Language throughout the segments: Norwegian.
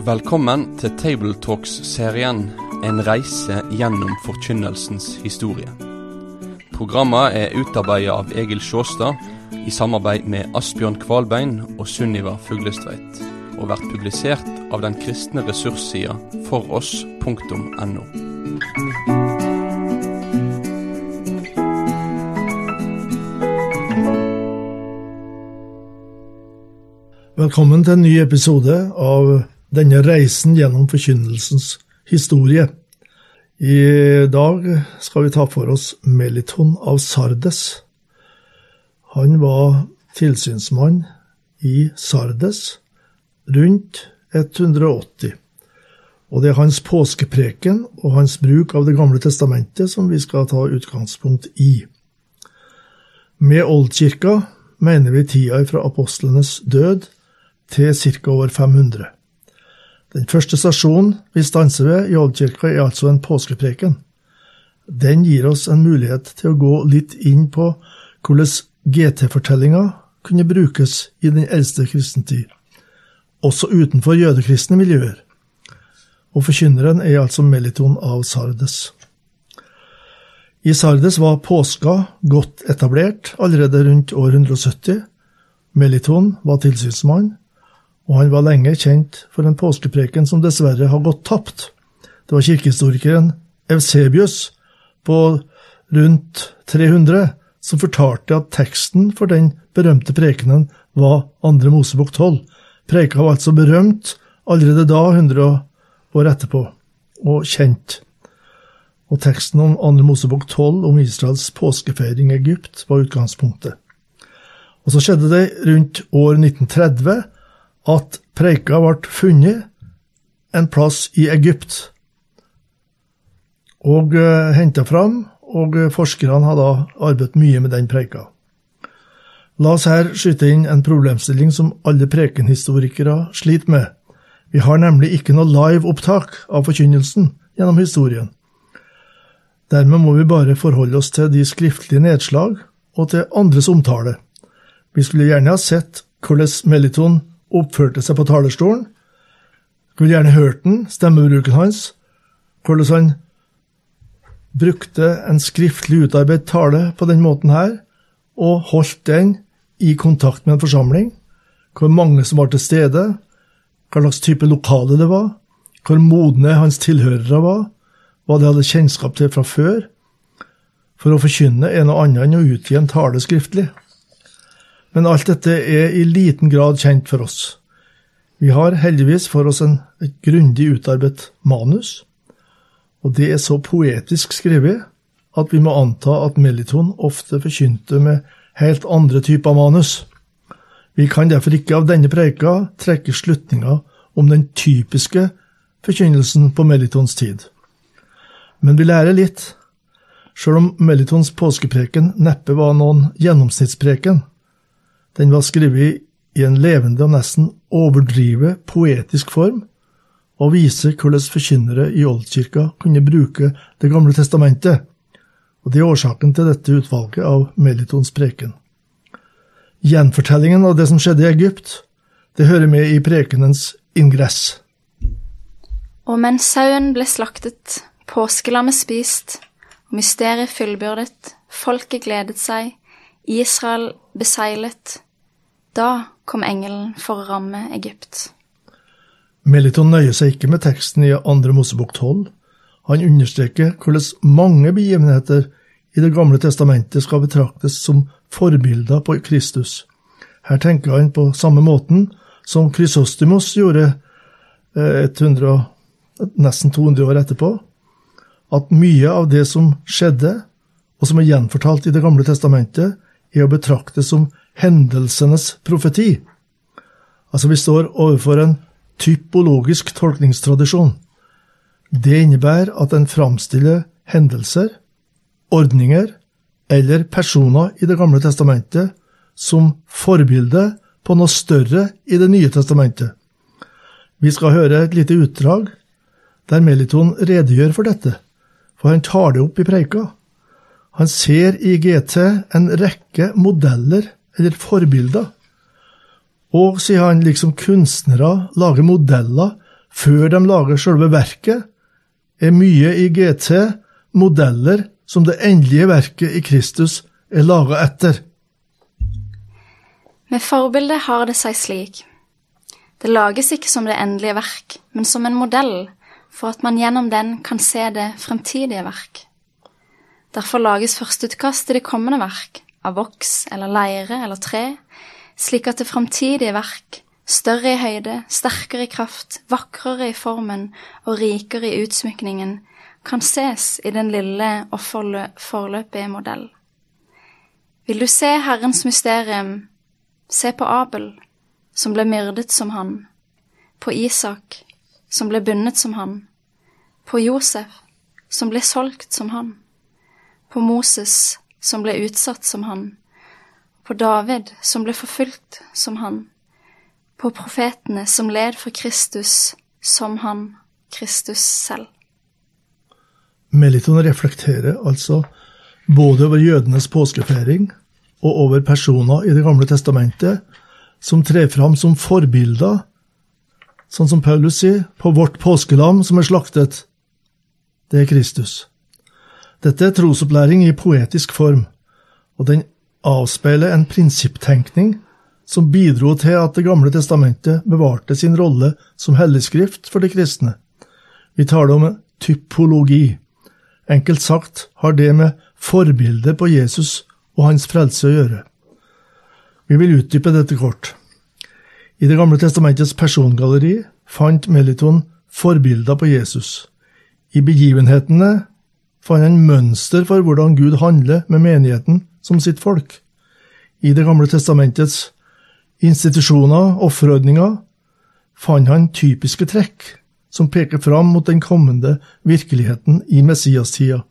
Velkommen til Tabletalks-serien En reise gjennom forkynnelsens historie. Programmet er utarbeidet av Egil Sjåstad i samarbeid med Asbjørn Kvalbein og Sunniva Fuglestveit, og vært publisert av den kristne ressurssida foross.no. Velkommen til en ny episode av denne reisen gjennom forkynnelsens historie. I dag skal vi ta for oss Meliton av Sardes. Han var tilsynsmann i Sardes rundt 180. Og det er hans påskepreken og hans bruk av Det gamle testamentet som vi skal ta utgangspunkt i. Med Oldkirka mener vi tida fra apostlenes død til ca. år 500. Den første stasjonen vi stanser ved i Oldkirka, er altså en påskepreken. Den gir oss en mulighet til å gå litt inn på hvordan GT-fortellinga kunne brukes i den eldste kristentid, også utenfor jødekristne miljøer. Og forkynneren er altså Meliton av Sardes. I Sardes var påska godt etablert allerede rundt år 170. Meliton var tilsynsmann, og han var lenge kjent for en påskepreken som dessverre har gått tapt. Det var kirkehistorikeren Eusebius på rundt 300 som fortalte at teksten for den berømte prekenen var Andre Mosebok 12. Preka var altså berømt allerede da, 100 år etterpå, og kjent. Og teksten om Andre Mosebok 12 om Israels påskefeiring i Egypt var utgangspunktet. Og så skjedde det rundt år 1930 at preika ble funnet en plass i Egypt og uh, henta fram, og forskerne har da arbeidet mye med den preika. La oss her skyte inn en problemstilling som alle prekenhistorikere sliter med. Vi har nemlig ikke noe live-opptak av forkynnelsen gjennom historien. Dermed må vi bare forholde oss til de skriftlige nedslag og til andres omtale. Vi skulle gjerne ha sett hvordan Meliton oppførte seg på talerstolen. Kunne gjerne hørt den, stemmebruken hans, hvordan han brukte en skriftlig utarbeidet tale på den måten her, og holdt den i kontakt med en forsamling, hvor mange som var til stede, hva slags type lokale det var, hvor modne hans tilhørere var, hva de hadde kjennskap til fra før. For å forkynne en og annen enn å utgi en tale skriftlig. Men alt dette er i liten grad kjent for oss. Vi har heldigvis for oss en, et grundig utarbeidet manus, og det er så poetisk skrevet at vi må anta at Meliton ofte forkynte med helt andre typer manus. Vi kan derfor ikke av denne preika trekke slutninger om den typiske forkynnelsen på Melitons tid. Men vi lærer litt, sjøl om Melitons påskepreken neppe var noen gjennomsnittspreken. Den var skrevet i en levende og nesten overdrivet poetisk form, og viser hvordan forkynnere i Oldkirka kunne bruke Det gamle testamentet, og det er årsaken til dette utvalget av Melitons preken. Gjenfortellingen av det som skjedde i Egypt, det hører med i prekenens ingress. Og mens sauen ble slaktet, påskelammet spist, og mysteriet fullbyrdet, folket gledet seg, Israel beseilet, da kom engelen for å ramme Egypt. Meliton nøyer seg ikke med teksten i Andre Mosebok 12. Han understreker hvordan mange begivenheter i Det gamle testamentet skal betraktes som forbilder på Kristus. Her tenker han på samme måten som Krysostimos gjorde 100, eh, nesten 200 år etterpå, at mye av det som skjedde, og som er gjenfortalt i Det gamle testamentet, er å betrakte som hendelsenes profeti. Altså, vi står overfor en typologisk tolkningstradisjon. Det innebærer at en framstiller hendelser, ordninger eller personer i Det gamle testamentet som forbilde på noe større i Det nye testamentet. Vi skal høre et lite utdrag der Meliton redegjør for dette, for han tar det opp i preika. Han ser i GT en rekke modeller eller forbilder. Og, sier han, liksom kunstnere lager modeller før de lager selve verket, er mye i GT modeller som det endelige verket i Kristus er laga etter. Med forbildet har det seg slik. Det lages ikke som det endelige verk, men som en modell for at man gjennom den kan se det fremtidige verk. Derfor lages førsteutkast til det kommende verk, av voks eller leire eller tre, slik at det fremtidige verk, større i høyde, sterkere i kraft, vakrere i formen og rikere i utsmykningen, kan ses i den lille og forløpige modell. Vil du se Herrens mysterium, se på Abel, som ble myrdet som han, på Isak, som ble bundet som han, på Josef, som ble solgt som han, på Moses, som ble utsatt som han, på David, som ble forfulgt som han, på profetene som led for Kristus som han, Kristus selv. Meliton reflekterer altså både over jødenes påskefeiring og over personer i Det gamle testamentet som trer fram som forbilder, sånn som Paulus sier, på vårt påskelam som er slaktet. Det er Kristus. Dette er trosopplæring i poetisk form, og den avspeiler en prinsipptenkning som bidro til at Det gamle testamentet bevarte sin rolle som helligskrift for de kristne. Vi taler om typologi. Enkelt sagt har det med forbildet på Jesus og hans frelse å gjøre. Vi vil utdype dette kort. I Det gamle testamentets persongalleri fant Meliton forbilder på Jesus. I begivenhetene fant han mønster for hvordan Gud handler med menigheten som sitt folk. I Det gamle testamentets institusjoner, offerordninger, fant han typiske trekk som peker fram mot den kommende virkeligheten i Messias-tida.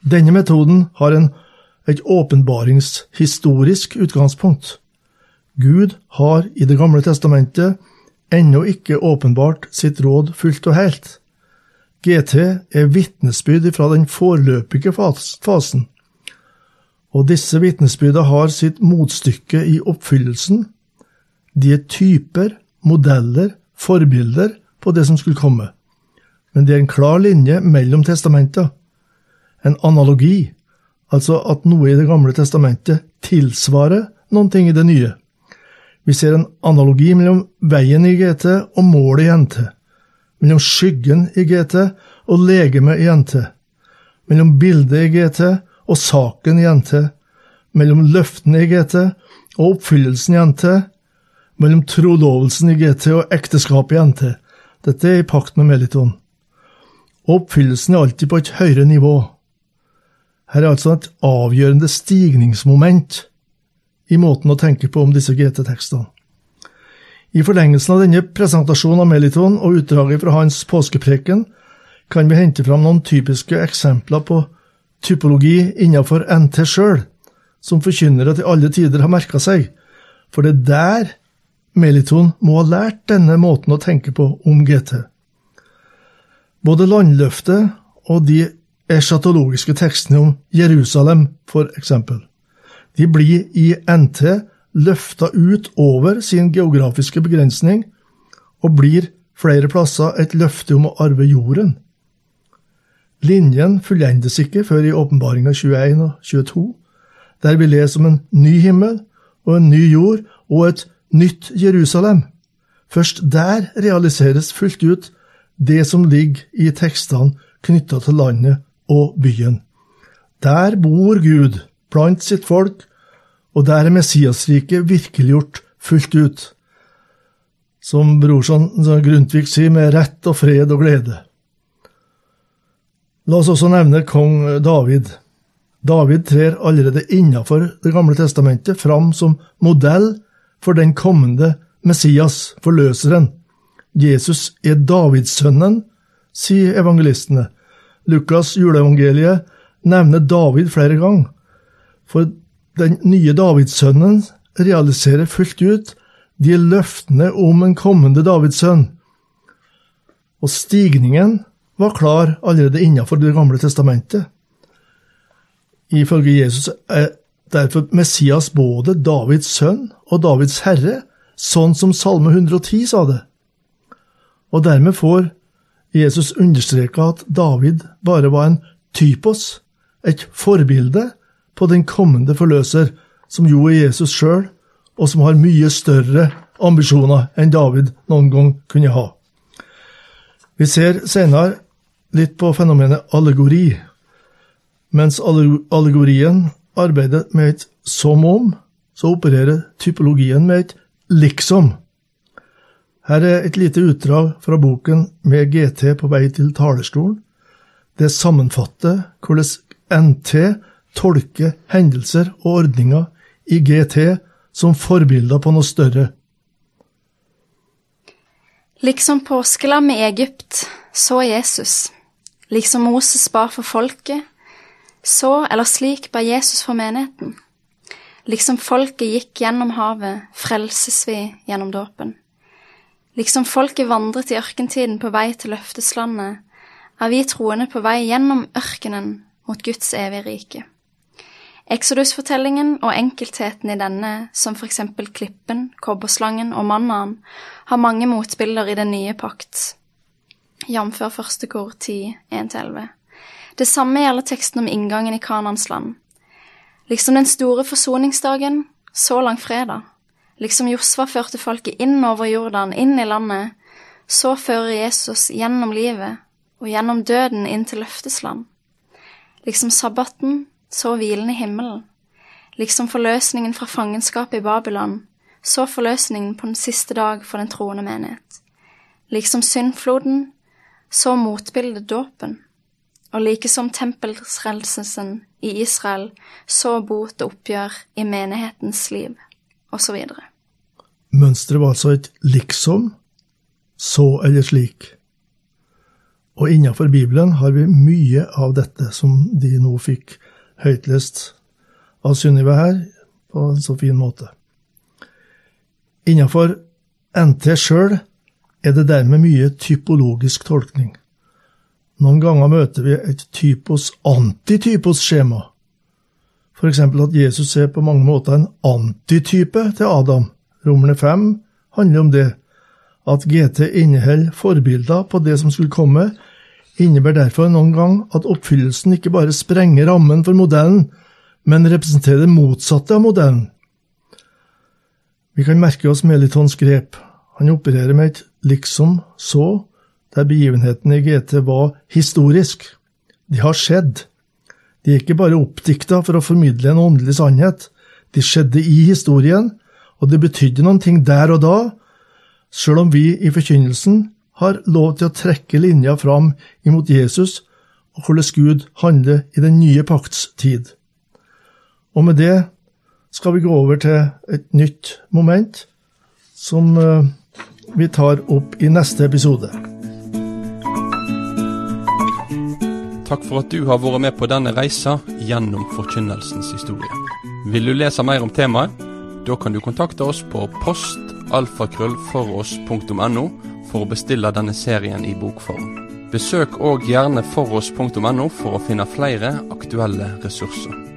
Denne metoden har en, et åpenbaringshistorisk utgangspunkt. Gud har i Det gamle testamentet ennå ikke åpenbart sitt råd fullt og helt. GT er vitnesbyrd fra den forløpige fasen, og disse vitnesbyrdene har sitt motstykke i oppfyllelsen. De er typer, modeller, forbilder på det som skulle komme. Men det er en klar linje mellom testamentene. En analogi, altså at noe i Det gamle testamentet tilsvarer noen ting i det nye. Vi ser en analogi mellom veien i GT og målet i NT. Mellom skyggen i GT og legemet i NT. Mellom bildet i GT og saken i NT. Mellom løftene i GT og oppfyllelsen i NT. Mellom trolovelsen i GT og ekteskapet i NT. Dette er i pakt med Meliton. Oppfyllelsen er alltid på et høyere nivå. Her er altså et avgjørende stigningsmoment i måten å tenke på om disse GT-tekstene. I forlengelsen av denne presentasjonen av Meliton og utdraget fra hans påskepreken kan vi hente fram noen typiske eksempler på typologi innenfor NT sjøl, som forkynnere til alle tider har merka seg, for det er der Meliton må ha lært denne måten å tenke på om GT. Både landløftet og de eschatologiske tekstene om Jerusalem, for eksempel, de blir i NT løfta ut over sin geografiske begrensning og blir flere plasser et løfte om å arve jorden. Linjen fullendes ikke før i åpenbaringa 21 og 22, der vi leser om en ny himmel og en ny jord og et nytt Jerusalem. Først der realiseres fullt ut det som ligger i tekstene knytta til landet og byen. Der bor Gud blant sitt folk, og der er Messiasriket virkeliggjort fullt ut. Som brorson Grundtvig sier, med rett og fred og glede. La oss også nevne kong David. David trer allerede innenfor Det gamle testamentet fram som modell for den kommende Messias, forløseren. Jesus er Davidssønnen, sier evangelistene. Lukas' juleevangeliet nevner David flere ganger, for den nye Davidssønnen realiserer fullt ut de løftene om en kommende Davidssønn. Og stigningen var klar allerede innenfor Det gamle testamentet. Ifølge Jesus er derfor Messias både Davids sønn og Davids herre, sånn som Salme 110 sa det. og dermed får Jesus understreka at David bare var en typos, et forbilde på den kommende forløser, som jo er Jesus sjøl, og som har mye større ambisjoner enn David noen gang kunne ha. Vi ser senere litt på fenomenet allegori. Mens allegorien arbeider med et som om, så opererer typologien med et liksom. Her er et lite utdrag fra boken Med GT på vei til talerstolen. Det sammenfatter hvordan NT tolker hendelser og ordninger i GT som forbilder på noe større. Liksom påskelammet i Egypt så Jesus. Liksom Moses bar for folket, så eller slik bar Jesus for menigheten. Liksom folket gikk gjennom havet, frelses vi gjennom dåpen. Liksom folket vandret i ørkentiden på vei til løfteslandet, er vi troende på vei gjennom ørkenen mot Guds evige rike. Exodus-fortellingen og enkeltheten i denne, som for eksempel klippen, kobberslangen og mannaen, har mange motbilder i den nye pakt, jf. første kor 10, 1-11. Det samme gjelder teksten om inngangen i Kanans land. Liksom den store forsoningsdagen, så langfredag. Liksom Josva førte folket inn over Jordan, inn i landet, så fører Jesus gjennom livet og gjennom døden inn til løftesland. Liksom sabbaten, så hvilen i himmelen. Liksom forløsningen fra fangenskapet i Babylon, så forløsningen på den siste dag for den troende menighet. Liksom syndfloden, så motbildet dåpen. Og like som tempelsrelselsen i Israel, så bot og oppgjør i menighetens liv, osv. Mønsteret var altså et liksom, så eller slik. Og innenfor Bibelen har vi mye av dette som de nå fikk høytlest av Sunniva her, på en så fin måte. Innenfor NT sjøl er det dermed mye typologisk tolkning. Noen ganger møter vi et typos-antitypos-skjema. For eksempel at Jesus er på mange måter en antitype til Adam. Romerne 5 handler om det. At GT inneholder forbilder på det som skulle komme, innebærer derfor noen gang at oppfyllelsen ikke bare sprenger rammen for modellen, men representerer det motsatte av modellen. Vi kan merke oss Melitons grep. Han opererer med et liksom så, der begivenhetene i GT var historisk. De har skjedd. De er ikke bare oppdikta for å formidle en åndelig sannhet. De skjedde i historien, og det betydde noen ting der og da, sjøl om vi i forkynnelsen har lov til å trekke linja fram imot Jesus og hvordan Gud handler i den nye pakts tid. Og med det skal vi gå over til et nytt moment som eh, vi tar opp i neste episode. Takk for at du har vært med på denne reisa gjennom forkynnelsens historie. Vil du lese mer om temaet? Da kan du kontakte oss på postalfakrøllfoross.no for å bestille denne serien i bokform. Besøk òg gjerne foross.no for å finne flere aktuelle ressurser.